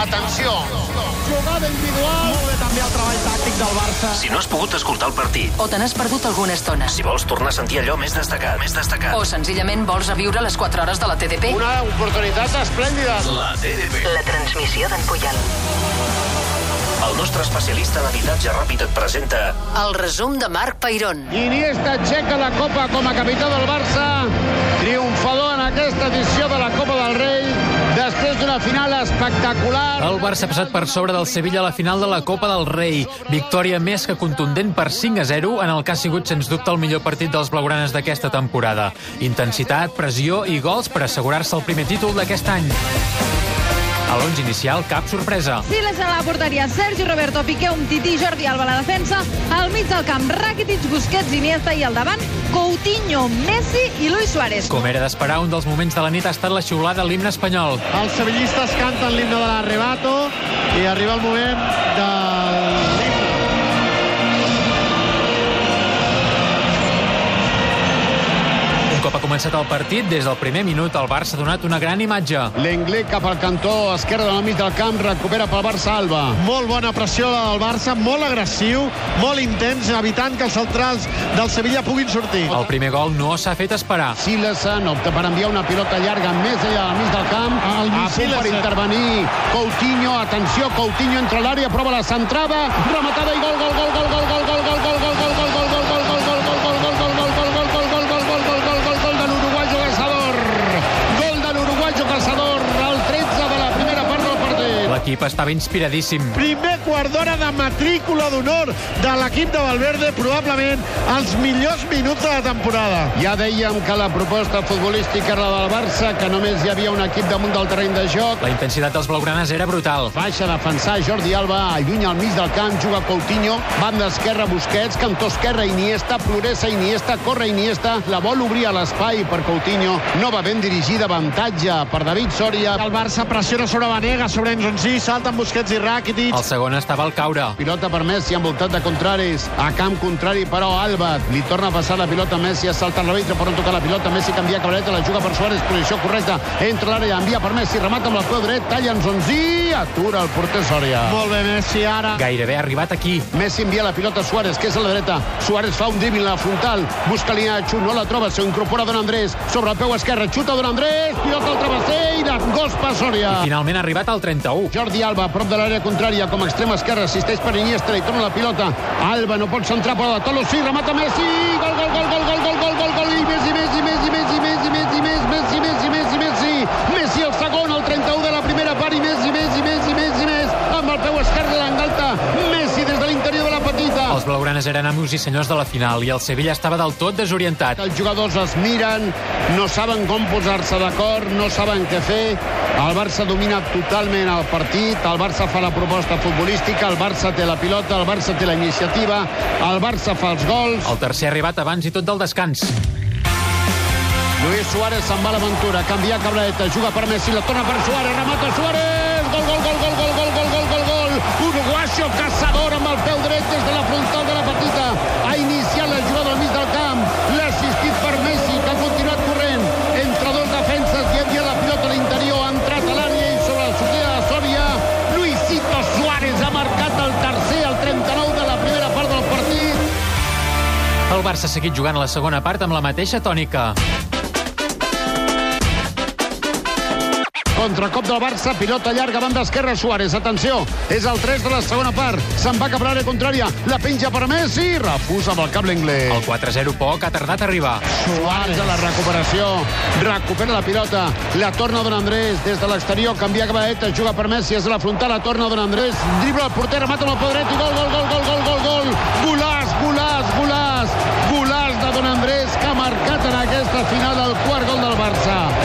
Atenció. Jugada individual. Molt bé també el treball tàctic del Barça. Si no has pogut escoltar el partit, O te n'has perdut alguna estona. si vols tornar a sentir allò més destacat, més destacat, O senzillament vols reviure les 4 hores de la TDP. Una oportunitat esplèndida. la TDP. La transmissió d'en Puyol. El nostre especialista en habitatge ràpid et presenta El resum de Marc Peirón. Iniesta aixeca la Copa com a capità del Barça, triomfador en aquesta edició de la Copa del Rei, d'una final espectacular. El Barça ha passat per sobre del Sevilla a la final de la Copa del Rei. Victòria més que contundent per 5 a 0 en el que ha sigut, sens dubte, el millor partit dels blaugranes d'aquesta temporada. Intensitat, pressió i gols per assegurar-se el primer títol d'aquest any. A l'11 inicial, cap sorpresa. Siles a la porteria, Sergi Roberto, Piqué, Umtiti, Jordi Alba a la defensa, al mig del camp, Rakitic, Busquets, Iniesta i al davant, Coutinho, Messi i Luis Suárez. Com era d'esperar, un dels moments de la nit ha estat la xiulada a l'himne espanyol. Els sevillistes canten l'himne de l'arrebato i arriba el moment de Un cop ha començat el partit, des del primer minut el Barça ha donat una gran imatge. L'Englè cap al cantó esquerre del mig del camp, recupera pel Barça Alba. Molt bona pressió del Barça, molt agressiu, molt intens, evitant que els centrals del Sevilla puguin sortir. El primer gol no s'ha fet esperar. Silesen opta per enviar una pilota llarga més allà del mig del camp. El a punt per intervenir Coutinho. Atenció, Coutinho entra a l'àrea, prova la centrada, rematada i gol, gol, gol, gol, gol, gol, gol, gol, gol, gol, gol, gol, gol, gol, gol, L'equip estava inspiradíssim. Primer quart d'hora de matrícula d'honor de l'equip de Valverde, probablement els millors minuts de la temporada. Ja dèiem que la proposta futbolística era la del Barça, que només hi havia un equip damunt del terreny de joc. La intensitat dels blaugranes era brutal. Baixa a defensar Jordi Alba, allunya al mig del camp, juga Coutinho, banda esquerra Busquets, cantó esquerra Iniesta, progressa Iniesta, corre Iniesta, la vol obrir a l'espai per Coutinho, no va ben dirigida, avantatge per David Soria. El Barça pressiona sobre Vanega, sobre Enzonzi, salten Busquets i Rakitic. El segon estava al caure. Pilota per Messi, envoltat de contraris. A camp contrari, però, Alba. Li torna a passar la pilota a Messi, es salta l'àrbitre per on tocar la pilota. Messi canvia cabreta, la juga per Suárez, posició correcta. Entra a l'àrea, envia per Messi, remata amb el peu dret, talla en Zonzi, atura el porter Soria. Molt bé, Messi, ara. Gairebé ha arribat aquí. Messi envia la pilota a Suárez, que és a la dreta. Suárez fa un dribbling a la frontal, busca línia de xut, no la troba, s'ho incorpora Don Andrés, sobre el peu esquerre, xuta Don Andrés, pilota al travesser i gos per Soria. Finalment ha arribat al 31. Jordi Alba, prop de l'àrea contrària, com a extrem esquerre, assisteix per Iniesta, li torna la pilota. Alba no pot centrar, però de Tolo sí, remata Messi, gol, gol, gol, gol, gol, gol, gol, gol, gol, Blaugranes eren amos i senyors de la final i el Sevilla estava del tot desorientat. Els jugadors es miren, no saben com posar-se d'acord, no saben què fer. El Barça domina totalment el partit, el Barça fa la proposta futbolística, el Barça té la pilota, el Barça té la iniciativa, el Barça fa els gols. El tercer ha arribat abans i tot del descans. Luis Suárez se'n va a l'aventura, canvia Cabreta, juga per Messi, la torna per Suárez, remata Suárez, gol, gol, gol, gol, gol, gol, gol, gol, gol, gol, Uruguayo Cazador El Barça ha seguit jugant a la segona part amb la mateixa tònica. Contracop del Barça, pilota llarga, banda esquerra, Suárez. Atenció, és el 3 de la segona part. Se'n va cap a l'àrea contrària. La penja per Messi, refusa amb el cap l'Inglé. El 4-0 poc ha tardat a arribar. Suárez a la recuperació. Recupera la pilota. La torna Don Andrés des de l'exterior. Canvia Cabaeta, juga per Messi, és a la frontal, la torna Don Andrés. Dribla el porter, mata amb el peu dret i gol, gol, gol, gol, gol, gol, gol. Golaç, golaç,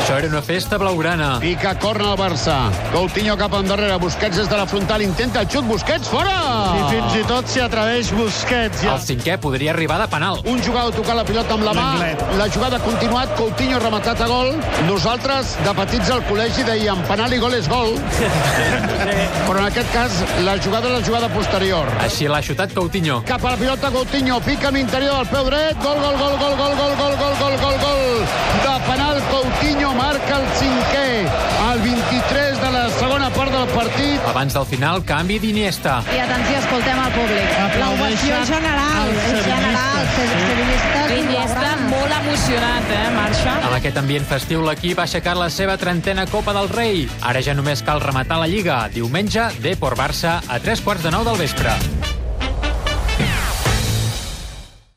Això era una festa blaugrana. Pica, corna el Barça. Coutinho cap endarrere, Busquets des de la frontal, intenta el xut, Busquets fora! I fins i tot s'hi atreveix Busquets. Ja. El cinquè podria arribar de penal. Un jugador tocar la pilota amb la mà, la jugada ha continuat, Coutinho rematat a gol. Nosaltres, de petits al col·legi, dèiem penal i gol és gol. Però en aquest cas, la jugada és la jugada posterior. Així l'ha xutat Coutinho. Cap a la pilota, Coutinho, pica amb l'interior del peu dret, gol, gol, gol, gol, gol, gol, gol, gol, gol, gol, gol. El partit. Abans del final, canvi d'Iniesta. I atenció, escoltem el públic. L'ovació general, general. Sevillistes Iniesta molt emocionat, eh, marxa. Amb aquest ambient festiu, l'equip ha aixecat la seva trentena Copa del Rei. Ara ja només cal rematar la Lliga. Diumenge, Depor Barça, a tres quarts de nou del vespre.